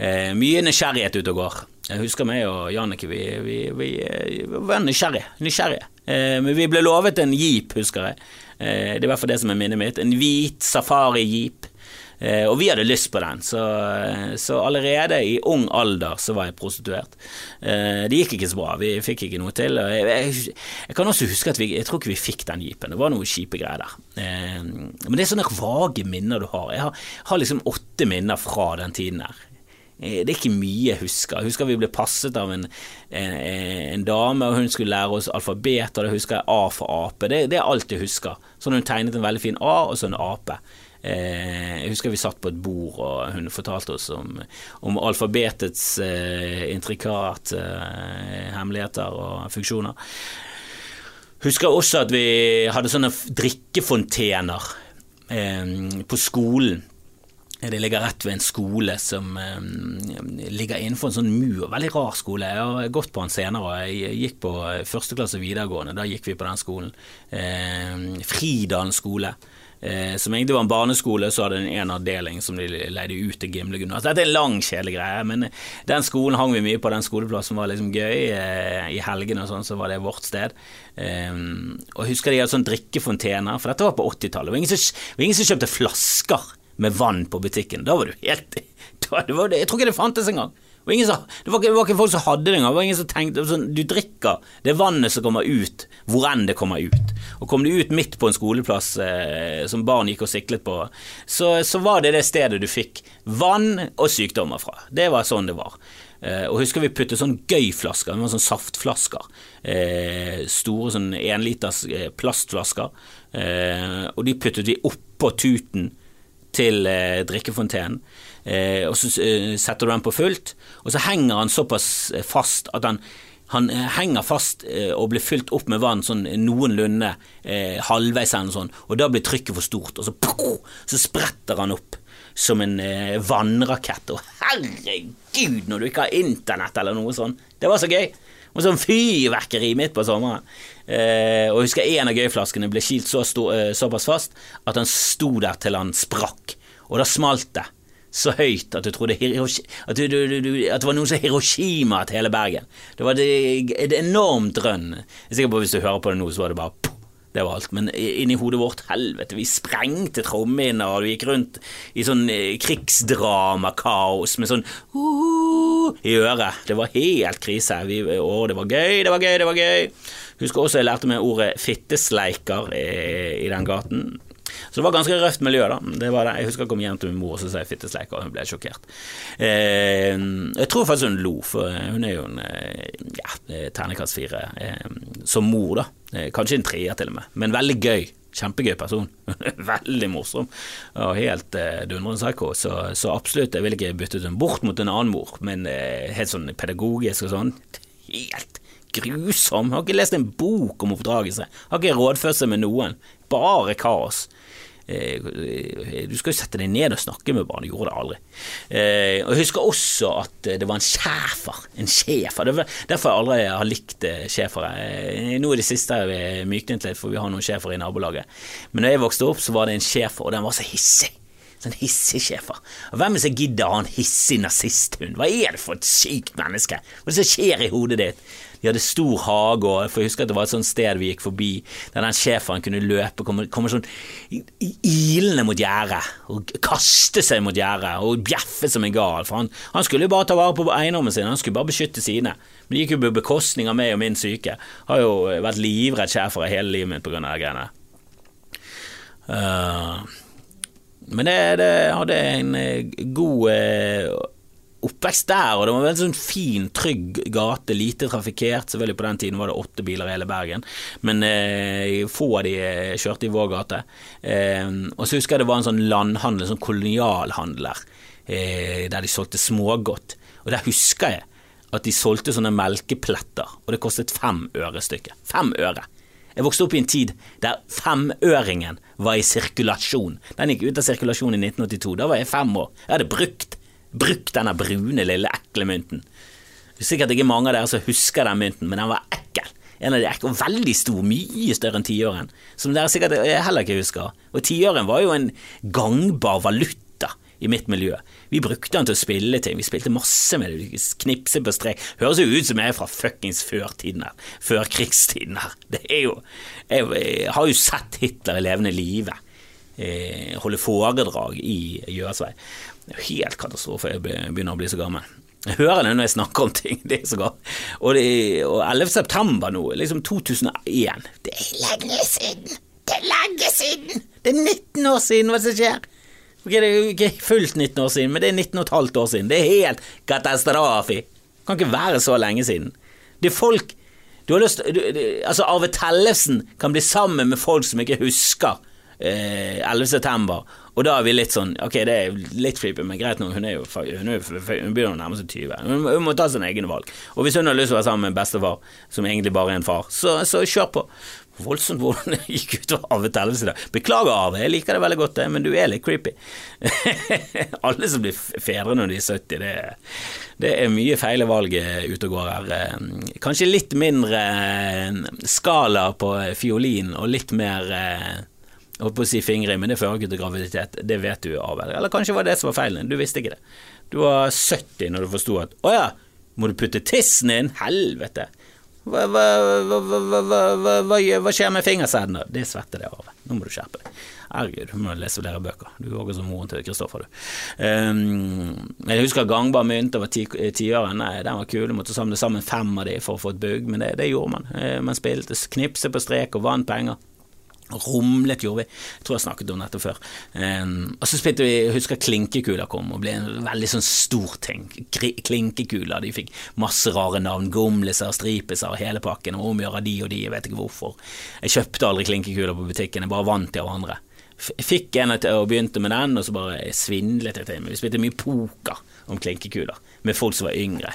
eh, mye nysgjerrighet ute og går. Jeg husker meg og Jannicke, vi, vi, vi, vi, var nysgjerrige. nysgjerrige. Eh, men vi ble lovet en jeep, husker jeg. Eh, det er i hvert fall det som er minnet mitt. En hvit safari-jeep. Eh, og vi hadde lyst på den, så, så, allerede i ung alder så var jeg prostituert. Eh, det gikk ikke så bra, vi fikk ikke noe til. Jeg, jeg, jeg, kan også huske at vi, jeg tror ikke vi fikk den jeepen, det var noen kjipe greier der. Eh, men det er sånne vage minner du har. Jeg har, har liksom åtte minner fra den tiden her. Eh, det er ikke mye jeg husker. Jeg husker vi ble passet av en, en, en dame, og hun skulle lære oss alfabet, og det husker jeg A for ape. Det, det er alt jeg husker. Så hun tegnet en veldig fin A og så en ape. Eh, jeg husker vi satt på et bord, og hun fortalte oss om, om alfabetets eh, intrikat eh, hemmeligheter og funksjoner. Husker også at vi hadde sånne drikkefontener eh, på skolen det ligger rett ved en skole som um, ligger innenfor en sånn mur. Veldig rar skole. Jeg har gått på den senere. Jeg gikk på første klasse videregående. Da gikk vi på den skolen. Eh, Fridalen skole. Eh, som egentlig var en barneskole, så hadde den en avdeling som de leide ut til Gimle gymnas. Dette er en lang, kjedelig greie, men den skolen hang vi mye på. Den skoleplassen var liksom gøy. Eh, I helgene og sånn så var det vårt sted. Eh, og husker de hadde sånn drikkefontener, for dette var på 80-tallet. Det var ingen som kjøpte flasker med vann på butikken. Da var du helt da, var, Jeg tror ikke det fantes engang. Det var, det, var det var ikke folk som hadde det engang. Det var ingen som tenkte sånn, Du drikker det vannet som kommer ut, hvor enn det kommer ut. Og kom du ut midt på en skoleplass eh, som barn gikk og siklet på, så, så, var det det stedet du fikk vann og sykdommer fra. Det var sånn det var. Eh, og husker vi puttet sånn gøyflasker, det var sånn saftflasker. Eh, store sånn enliters eh, plastflasker. Eh, og de puttet vi oppå tuten til eh, drikkefontenen, eh, og så eh, setter du den på fullt, og så henger han såpass eh, fast at han, han eh, henger fast eh, og blir fylt opp med vann sånn noenlunde halvveis eller sånn, og da blir trykket for stort, og så, så spretter han opp som en vannrakett, og herregud, når du ikke har internett eller noe sånt, det var så gøy! Og sånn fyrverkeri midt på sommeren. Eh, og jeg husker en av gøyflaskene ble kilt så eh, såpass fast at han sto der til han sprakk. Og da smalt det så høyt at du trodde at, du, du, du, at det var noen som Hiroshima til hele Bergen. Det var et enormt drønn. Jeg er sikker på at hvis du hører på det nå, så var det bare poff, det var alt. Men inni hodet vårt, helvete, vi sprengte trommehinner, og vi gikk rundt i sånn eh, krigsdramakaos med sånn uh, i øret. Det var helt krise. Vi, å, det var gøy, det var gøy, det var gøy. Husker også jeg lærte meg ordet fittesleiker i, i den gaten. Så det var ganske røft miljø, da. Det var det. Jeg husker jeg kom hjem til min mor og sa jeg fittesleiker, og hun ble sjokkert. Eh, jeg tror faktisk hun lo, for hun er jo en eh, ja, ternekast fire eh, som mor, da. Eh, kanskje en treer til og med, men veldig gøy. Kjempegøy person. veldig morsom og helt eh, dundrende psycho. Så, så, absolutt, jeg vil ikke bytte henne bort mot en annen mor, men eh, helt sånn pedagogisk og sånn. Helt grusom. Har ikke lest en bok om oppdragelse. Har ikke rådført seg med noen. Bare kaos. Eh, du skal jo sette deg ned og snakke med barn, du gjorde det aldri. Eh, og Jeg husker også at det var en schæfer. En schæfer. Derfor jeg aldri har likt eh, schæfere. Nå i det siste har vi myknet litt, for vi har noen schæfere i nabolaget. Men da jeg vokste opp, så var det en schæfer, og den var så hissig. Sånn hissig schæfer. Hvem som gidder å ha en hissig nazisthund? Hva er det for et sykt menneske? Hva er det som skjer i hodet ditt? De hadde stor hage, og jeg husker at det var et sånt sted vi gikk forbi, der den schæferen kunne løpe, komme, komme sånn ilende mot gjerdet, og kaste seg mot gjerdet, og bjeffe som en gal, for han, han skulle jo bare ta vare på eiendommen sin, han skulle bare beskytte sine. Men det gikk jo på bekostning av meg og min syke. Har jo vært livredd schæfere hele livet mitt på grunn av de greiene. Uh, men det, det, hadde en god uh, oppvekst der, og det var en sånn fin, trygg gate, lite trafikkert. Selvfølgelig på den tiden var det åtte biler i hele Bergen, men eh, få av de eh, kjørte i vår gate. Eh, og så husker jeg det var en sånn landhandel, en sånn kolonialhandler, eh, der de solgte smågodt. Og der husker jeg at de solgte sånne melkepletter, og det kostet fem øre stykket. Fem øre. Jeg vokste opp i en tid der femøringen var i sirkulasjon. Den gikk ut av sirkulasjon i 1982. Da var jeg fem år. Jeg hadde brukt, brukt denne brune, lille, ekle mynten. Sikkert ikke mange av dere som husker den mynten, men den var ekkel. En av de ekle, og veldig stor, mye større enn tiåren, som dere sikkert heller ikke husker. Og tiåren var jo en gangbar valuta i mitt miljø. Vi brukte den til å spille ting, vi spilte masse med det, knipse på strek. Høres jo ut som jeg er fra fuckings førtiden her, før krigstiden her. Det er jo Jeg, jeg har jo sett Hitler i levende live eh, holde foredrag i Gjøsvei. Det er jo helt katastrofe, jeg begynner å bli så gammel. Jeg hører det når jeg snakker om ting. Det er så godt. Og, det, og 11. september nå, liksom 2001 Det er lenge siden! Det er lenge siden! Det er 19 år siden, hva som skjer? Ok, Det er ikke fullt 19 år siden, men det er 19 15 år siden. Det er helt katastrofe. Kan ikke være så lenge siden. Det er folk du har lyst, du, altså Arve Tellefsen kan bli sammen med folk som ikke husker eh, 11. september, og da er vi litt sånn Ok, det er litt creepy, men greit nå, hun er jo hun, er, hun begynner å nærme seg 20. Hun, hun må ta sine egne valg. Og hvis hun har lyst til å være sammen med bestefar, som egentlig bare er en far, så, så kjør på voldsomt hvordan det gikk utover Arve Tellefsen i dag. Beklager, Arve, jeg liker det veldig godt, men du er litt creepy. Alle som blir fedre når de er 70, det, det er mye feile valg ute og går her. Eh, kanskje litt mindre eh, skala på fiolin og litt mer eh, holdt på å si fingre i, men det fører ikke til graviditet. Det vet du, av Eller kanskje var det som var feilen. Du visste ikke det. Du var 70 når du forsto at å ja, må du putte tissen inn? Helvete. Hva, hva, hva, hva, skjer med fingersedene? Det svetter det av. Nå må du skjerpe deg. Herregud, du må lese flere bøker. Du også som moren til Kristoffer, du. Um, jeg husker gangbar mynt over tiåren. Ti den var kul. Du måtte samle sammen fem av de for å få et bugg, men det, det gjorde man. Man spilte knipse på strek og vant penger. Rumlet gjorde vi. Jeg tror jeg snakket om dette før. Um, og så spilte vi jeg husker Klinkekuler kom og ble en veldig sånn stor ting. Klinkekuler. De fikk masse rare navn. Gomliser, stripiser, hele pakken. Og omgjøre de og de, jeg vet ikke hvorfor. Jeg kjøpte aldri klinkekuler på butikken, jeg bare vant de av andre. Fikk en og begynte med den, og så bare svindlet jeg til. Men vi spilte mye poker om klinkekuler med folk som var yngre.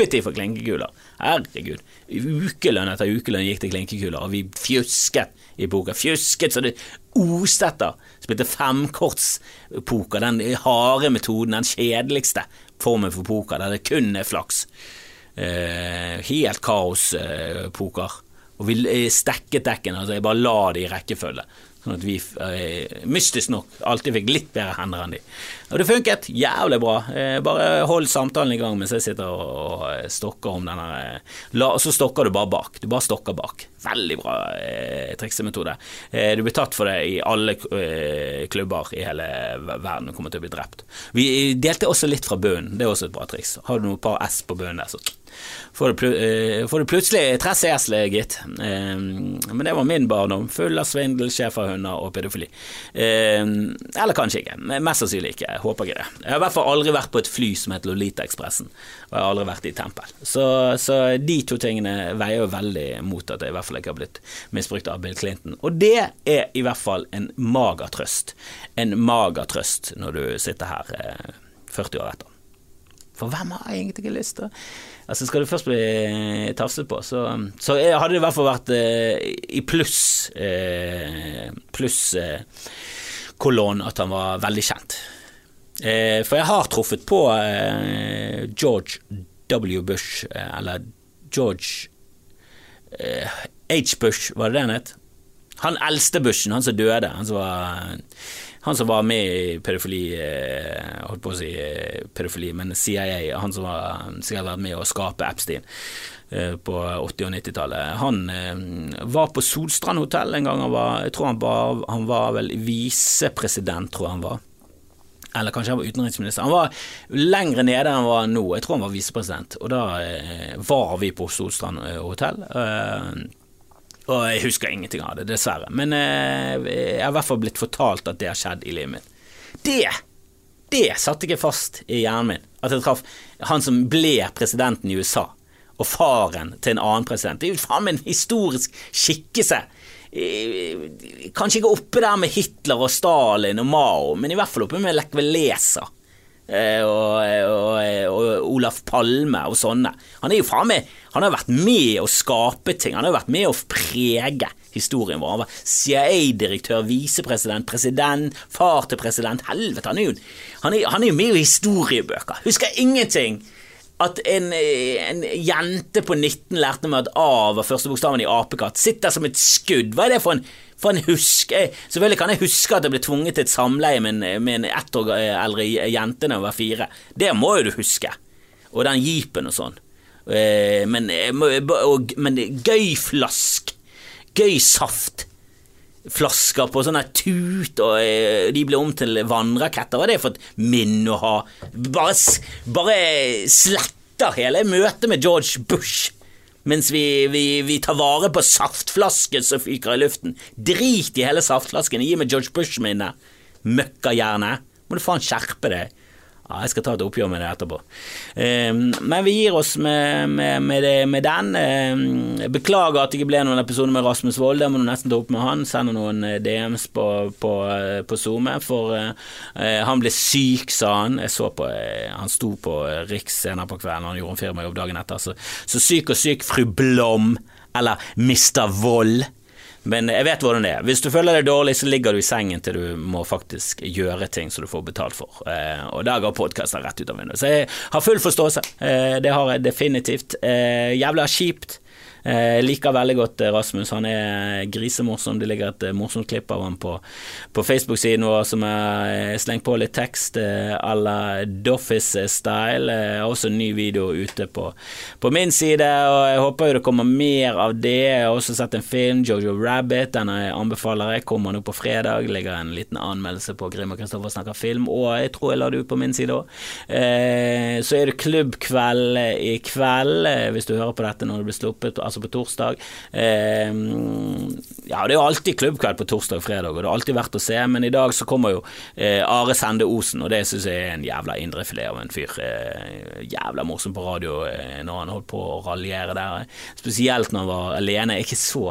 Loppet de for klinkekuler. Herregud. Ukelønn etter ukelønn gikk til klinkekuler, og vi fjusket i poker. Fjusket så det oste etter. Spilte femkortspoker, den harde metoden, den kjedeligste formen for poker, der det kun er flaks. Eh, helt kaospoker. Eh, og vi eh, stekket dekkene, altså jeg bare la det i rekkefølge. Sånn at vi, eh, mystisk nok, alltid fikk litt bedre hender enn de. Og det funket jævlig bra. Eh, bare hold samtalen i gang mens jeg sitter og, og stokker om denne eh, Og så stokker du bare bak. Du bare stokker bak. Veldig bra eh, triksemetode. Eh, du blir tatt for det i alle eh, klubber i hele verden og kommer til å bli drept. Vi delte også litt fra bunnen, det er også et bra triks. Har du noen par S på bunnen der, så får får du plutselig tresseesle, gitt. Uh, men det var min barndom, full av svindel, schæferhunder og pedofili. Uh, eller kanskje ikke, mest sannsynlig ikke, håper ikke det. Jeg har i hvert fall aldri vært på et fly som heter Lolita-ekspressen, og jeg har aldri vært i tempel. Så, så, de to tingene veier jo veldig mot at jeg i hvert fall ikke har blitt misbrukt av Bill Clinton. Og det er i hvert fall en mager trøst. En mager trøst når du sitter her 40 år etter. For hvem har egentlig ikke lyst til å Altså Skal du først bli tafset på, så, så hadde det i hvert fall vært eh, i pluss eh, pluss eh, kolonn at han var veldig kjent. Eh, for jeg har truffet på eh, George W. Bush, eh, eller George H. Bush, var det det han het? Han eldste Bushen, han som døde, han som var han som var med i pedofili, eh, holdt på å si eh, pedofili, men CIA, han som var, ha vært med å skape Epstein eh, på 80- og 90-tallet. Han var på Solstrand hotell en gang. Han var, jeg tror han var, han var vel visepresident, tror jeg han var. Eller kanskje han var utenriksminister. Han var lengre nede enn han var nå. Jeg tror han var visepresident. Og da var vi på Solstrand hotell. Og jeg husker ingenting av det, dessverre. Men eh, jeg har i hvert fall blitt fortalt at det har skjedd i livet mitt. Det det satte ikke fast i hjernen min. At jeg traff han som ble presidenten i USA, og faren til en annen president. Det er jo faen meg en historisk skikkelse. Kanskje ikke oppe der med Hitler og Stalin og Mao, men i hvert fall oppe med Lech. Eh, og, og, og, Olaf Palme og sånne. Han er jo faen meg Han har vært med å skape ting. Han har vært med å prege historien vår. Han var CIA-direktør, visepresident, president, far til president. Helvete, han er jo, han er, han er med i historiebøker. Husker ingenting at en, en, jente på 19 lærte meg at A var første bokstaven i apekatt. Sitter som et skudd. Hva er det for en, for en husk? selvfølgelig kan jeg huske at jeg ble tvunget til et samleie med en, med en ett år eldre jente da jeg var fire. Det må jo du huske. Og den jeepen og sånn. Men, men, men gøy flask. Gøy saft flasker på sånne tut, og eh, de ble om til vannraketter. Hva er det for et minne å ha? Bare, bare sletter hele møtet med George Bush. Mens vi, vi, vi tar vare på saftflasken som fyker i luften. Drit i hele saftflasken. Gi meg George Bush-minnet. Møkkahjerne. Må du faen skjerpe deg. Ja, jeg skal ta et oppgjør med det etterpå. Um, men vi gir oss med, med, med, det, med den. Um, beklager at det ikke ble noen episode med Rasmus Wold, det må du nesten ta opp med han. Sende noen eh, DMs på, på, eh, på Zoome, for uh, han ble syk, sa han. Jeg så på Han sto på Riks senere på kvelden, han gjorde en firmajobb dagen etter. Så, så syk og syk, fru Blom, eller Mr. Vold. Men jeg vet hvordan det er. Hvis du føler deg dårlig, så ligger du i sengen til du må faktisk gjøre ting som du får betalt for. Eh, og der går podkasten rett ut av vinduet. Så jeg har full forståelse. Eh, det har jeg definitivt. Eh, jævla kjipt jeg eh, liker veldig godt eh, Rasmus. Han er grisemorsom. Det ligger et eh, morsomt klipp av ham på, på Facebook-siden vår som er slengt på litt tekst à la Doffis-style. Jeg har Også en ny video ute på, på, min side, og jeg håper jo det kommer mer av det. Jeg har også sett en film, Jojo Rabbit. Den jeg anbefaler jeg. Kommer nå på fredag. Ligger en liten anmeldelse på Grim og Kristoffer snakker film, og jeg tror jeg la det ut på min side òg. Så er det klubbkveld i kveld, hvis du hører på dette når det blir sluppet altså på torsdag. Eh, ja, det er jo alltid klubbkveld på torsdag og fredag, og det er alltid verdt å se, men i dag så kommer jo eh, Are Sende Osen, og det syns jeg er en jævla indrefilet av en fyr. Eh, jævla morsom på radio eh, når han holdt på å raljere der, spesielt når han var alene. Jeg er ikke så,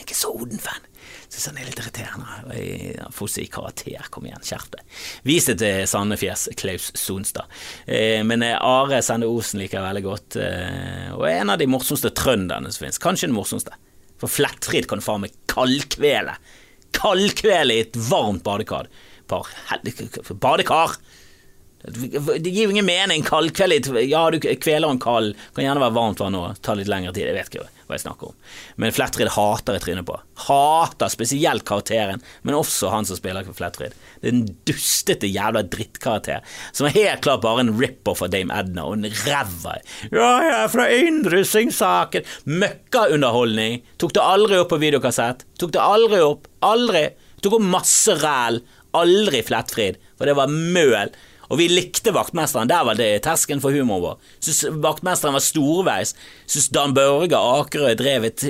ikke så Oden-fan. Syns han er litt irriterende. Fosse i karakter, kom igjen, skjerp deg. Vis det til Sandefjes, Klaus Sonstad. Eh, men eh, Are Sende Osen liker jeg veldig godt, eh, og er en av de morsomste trønderne som finnes. Kanskje den morsomste. For Flettfrid kan faen meg kaldkvele. Kaldkvele i et varmt badekar. Badekar! Det gir jo ingen mening. Kaldkveld Ja, du kveler en kald. Kan gjerne være varmt vann òg. Ta litt lengre tid. Jeg vet ikke hva jeg snakker om. Men Flettrid hater jeg trynet på. Hater spesielt karakteren, men også han som spiller Flettrid. Det er en dustete jævla drittkarakter som er helt klart bare en rip-off av Dame Edna og en ræva Ja, jeg er fra Indre-Singsaken. Møkkaunderholdning. Tok det aldri opp på videokassett. Tok det aldri opp. Aldri. Tok opp masse ræl. Aldri Flettfrid, for det var møl. Og vi likte vaktmesteren. Der var det terskelen for humor vår. Syns vaktmesteren var storveis. Syns Dan Børge Akerø drev et,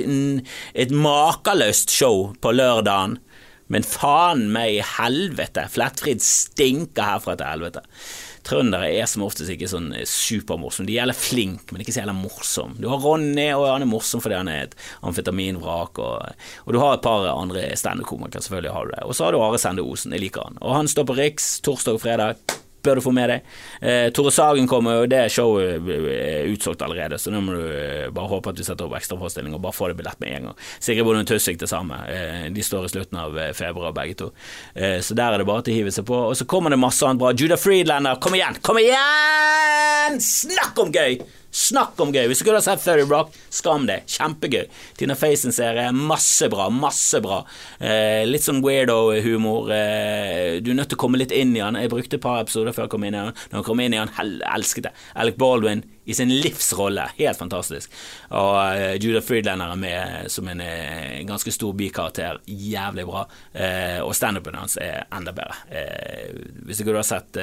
et makeløst show på lørdagen. Men faen meg i helvete, Flettfrid stinker herfra til helvete. Trøndere er som oftest ikke sånn supermorsomme. De er flink, men ikke så jævla morsom. Du har Ronny, og han er morsom fordi han er et amfetaminvrak, og, og du har et par andre standup-komikere, selvfølgelig har du det. Og så har du Are Sende Osen, jeg liker han. Og han står på Riks torsdag og fredag bør du få med deg. Eh, Tore Sagen kommer, og det showet er utsolgt allerede, så nå må du eh, bare håpe at du setter opp ekstraforestilling og bare får det billett med en gang. Sigrid Bonde Tusvik det samme. Eh, de står i slutten av eh, februar, begge to. Eh, så der er det bare til å hive seg på. Og så kommer det masse annet bra. Judah Friedlander, kom igjen! Kom igjen! Snakk om gøy! Snakk om gøy! Hvis du kunne ha sett Thirty Rock, skam deg. Kjempegøy. Tina Faison-serie, masse bra, masse bra. Eh, litt sånn weirdo-humor. Eh, du er nødt til å komme litt inn i han. Jeg brukte et par episoder før jeg kom inn i han. Når jeg kom inn i han, hel elsket det. Alec Baldwin, i sin livsrolle. Helt fantastisk. Og uh, Judah Friedlander er med som en uh, ganske stor bikarakter. Jævlig bra. Uh, og standupen hans er enda bedre. hvis ikke du har sett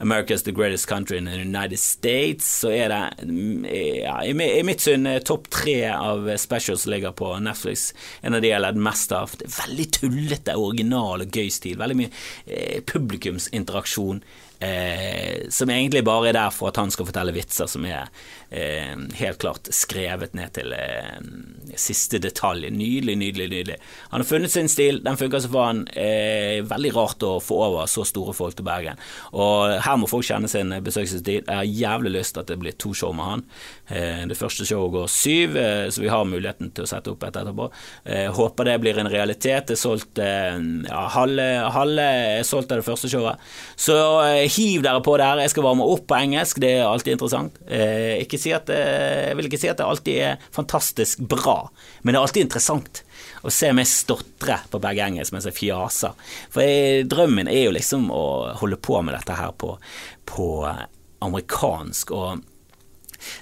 America's The Greatest Country in the United States, så er det mm, ja, i, i, mitt syn topp tre av specials ligger på Netflix. En av de jeg har ledd mest av. Veldig tullete, original og gøy stil. Veldig mye publikumsinteraksjon som egentlig bare er der for at han skal fortelle vitser som er eh, helt klart skrevet ned til eh, siste detalj. Nydelig, nydelig, nydelig. Han har funnet sin stil, den funker som faen. Eh, veldig rart å få over så store folk til Bergen. Og her må folk kjenne sin besøkelsestid. Jeg har jævlig lyst til at det blir to show med han. Eh, det første showet går syv, eh, så vi har muligheten til å sette opp et etterpå. Eh, håper det blir en realitet. Det er solgt ja, halve, halve er solgt av det første showet. Så hiv dere på der. Jeg skal varme opp på engelsk, det er alltid interessant. ikke si at, eh, jeg vil ikke si at det alltid er fantastisk bra, men det er alltid interessant å se meg stotre på begge engelsk mens jeg fjaser. For jeg, drømmen er jo liksom å holde på med dette her på, på amerikansk. og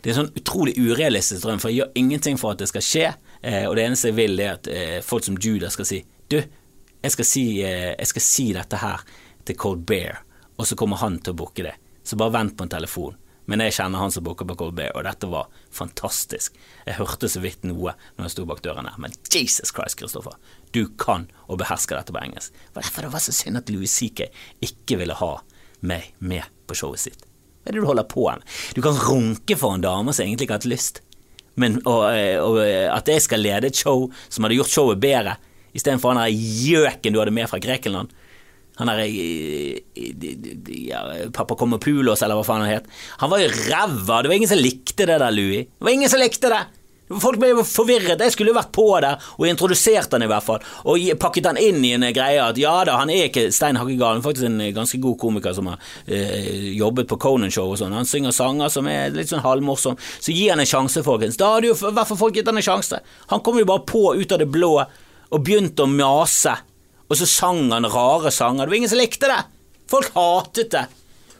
det er en sånn utrolig urealistisk drøm, for jeg gjør ingenting for at det skal skje. Eh, og det eneste jeg vil, er at eh, folk som Judah skal si Du, jeg skal si, jeg skal si dette her til Cold Bear, og så kommer han til å booke det. Så bare vent på en telefon. Men jeg kjenner han som booker på Cold Bay, og dette var fantastisk. Jeg hørte så vidt noe når jeg sto bak døren her, men Jesus Christ, Kristoffer, du kan og behersker dette på engelsk. Derfor det var så synd at Louis CK ikke ville ha meg med på showet sitt. Hva er det du holder på med? Du kan runke for en dame som egentlig ikke har hatt lyst, men og, og, at jeg skal lede et show som hadde gjort showet bedre, istedenfor han der gjøken du hadde med fra Grekenland han derre ja, Pappa Pulos, eller hva faen han het. Han var jo ræva! Det var ingen som likte det der, Louis. Det var ingen som likte det! Folk ble forvirret. Jeg skulle jo vært på der og introdusert han i hvert fall. Og pakket han inn i en greie at ja da, han er ikke stein hakkegal, han faktisk en ganske god komiker som har eh, jobbet på Conan Show og sånn. Han synger sanger som er litt sånn halvmorsom. Så gi han en sjanse, folkens. Da hadde jo i hvert fall folk gitt han en sjanse. Han kom jo bare på ut av det blå og begynte å mase og så sang han rare sanger. Det var ingen som likte det! Folk hatet det.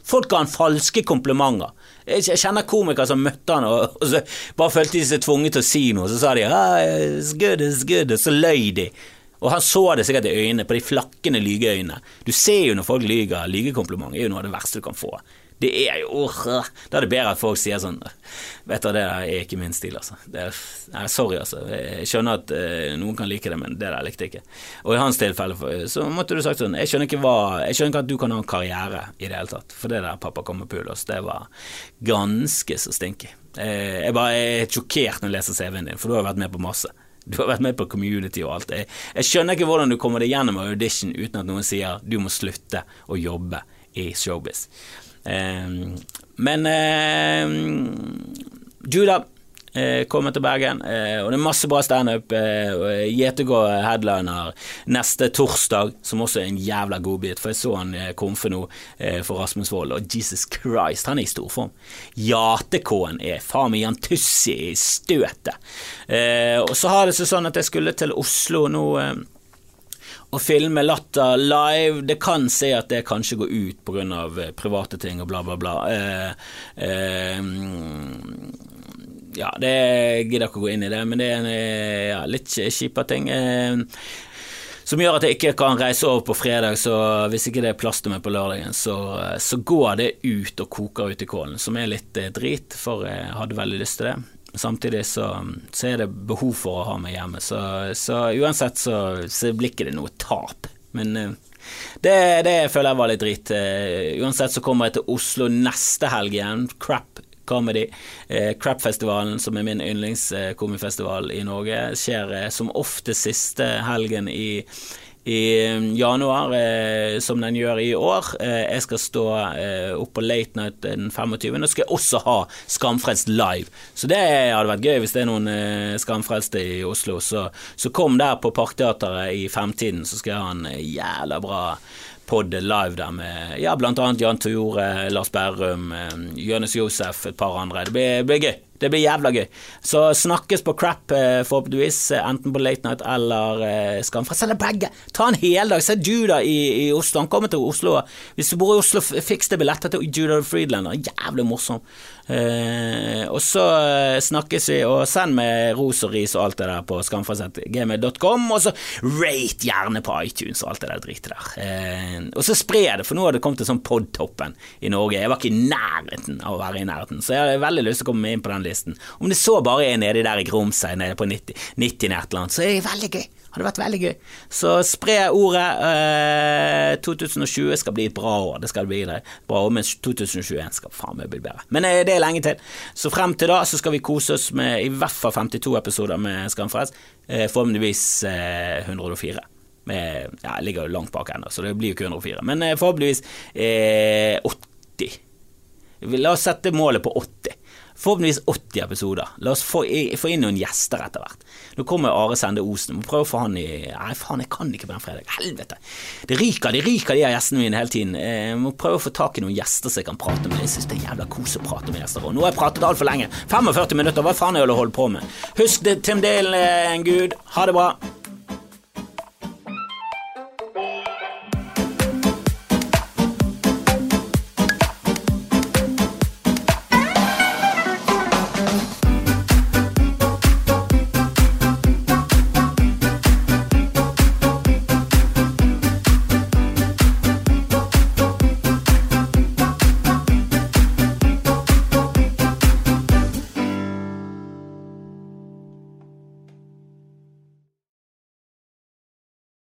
Folk ga han falske komplimenter. Jeg kjenner komikere som møtte han og, og så bare følte de seg tvunget til å si noe. Så sa de ah, 'it's good, it's good', og så løy de. Og han så det sikkert i øynene, på de flakkende lygeøynene. Du ser jo når folk lyger. Lygekompliment er jo noe av det verste du kan få. Det er jo Da er det bedre at folk sier sånn Vet du, det der er ikke min stil, altså. Er, nei, sorry, altså. Jeg skjønner at uh, noen kan like det, men det der likte jeg ikke. Og i hans tilfelle så måtte du sagt sånn Jeg skjønner ikke hva Jeg skjønner ikke at du kan ha en karriere i det hele tatt. For det der pappa kommer på Pulos, det var ganske så stinky. Uh, jeg bare er sjokkert når jeg leser CV-en din, for du har vært med på masse. Du har vært med på community og alt. Jeg, jeg skjønner ikke hvordan du kommer deg gjennom audition uten at noen sier du må slutte å jobbe i showbiz. Ehm, men ehm, Judah eh, kommer til Bergen, eh, og det er masse bra standup. Gjetegå eh, headliner neste torsdag, som også er en jævla godbit, for jeg så han komfe nå for Rasmus Wold, og Jesus Christ, han er i storform. Jate-K-en er faen meg Jan Tussi i støtet. Og så har det seg sånn at jeg skulle til Oslo nå å filme Latter live, det kan se at det kanskje går ut pga. Eh, private ting og bla, bla, bla. Eh, eh, ja, det gidder ikke å gå inn i det, men det er eh, ja, litt kjipe ting. Eh, som gjør at jeg ikke kan reise over på fredag, så hvis ikke det er plass til meg på lørdagen, så, så går det ut og koker ut i kålen, som er litt eh, drit, for jeg hadde veldig lyst til det. Samtidig så, så, er det behov for å ha meg hjemme, så, så uansett så, så, blir ikke det noe tap. Men eh, det, det føler jeg var litt drit. Eh, uansett så kommer jeg til Oslo neste helg igjen. Crap Comedy. Eh, Crap-festivalen, som er min yndlingskomifestival i Norge, skjer som ofte siste helgen i i um, januar, eh, som den gjør i år. Eh, jeg skal stå eh, opp på Late Night den 25. Og skal jeg også ha Skamfrelst live. Så det hadde vært gøy hvis det er noen eh, skamfrelste i Oslo. Så, så, kom der på Parkteatret i femtiden, så skal jeg ha en eh, jævla bra pod live der med ja, annet Jan Tore, Lars Berrum, eh, Jonis Josef, et par andre. Det blir gøy. Det blir jævla gøy. Så snakkes på crap, eh, forhåpentligvis, eh, enten på Late Night eller eh, Skamfrelst, eller begge. Ta en heldag. Se Judah i, i, Oslo. Han kommer til Oslo. Hvis du bor i Oslo, fiks deg billetter til Judah Friedlander. Jævlig morsom. Eh, og så eh, snakkes vi, og send med ros og ris og alt det der på skamfrelst.gmail.com, og så rate gjerne på iTunes og alt det der dritet der. Eh, og så spre det, for nå har det kommet til sånn podtoppen i Norge. Jeg var ikke i nærheten av å være i nærheten, så jeg har veldig lyst til å komme inn på den listen. Om det så bare er nedi der i Grumsøy, nede på 90, 90 eller annet, så er det veldig gøy. Hadde vært veldig gøy. Så spre ordet. Eh, 2020 skal bli et bra år. Det skal bli det. Bra år, men 2021 skal faen meg bli bedre. Men eh, det er lenge til. Så frem til da så skal vi kose oss med i hvert fall 52 episoder med Skamfrelst. Eh, forhåpentligvis 104. Eh, med, ja, jeg ligger jo langt bak ennå, så det blir jo ikke 104. Men eh, forhåpentligvis 80. La oss sette målet på 80. Forhåpentligvis 80 episoder. La oss få, få inn noen gjester etter hvert. Nå kommer Are Sende Osen. Må prøve å få han i Nei, faen, jeg kan ikke på den fredag. Helvete. Det ryker, det ryker de her gjestene mine hele tiden. Jeg må prøve å få tak i noen gjester som jeg kan prate med. Jeg syns det er jævla kos å prate med gjester. Og nå har jeg pratet altfor lenge. 45 minutter, hva faen er det å holde på med? Husk det, Tim Dale er en gud. Ha det bra.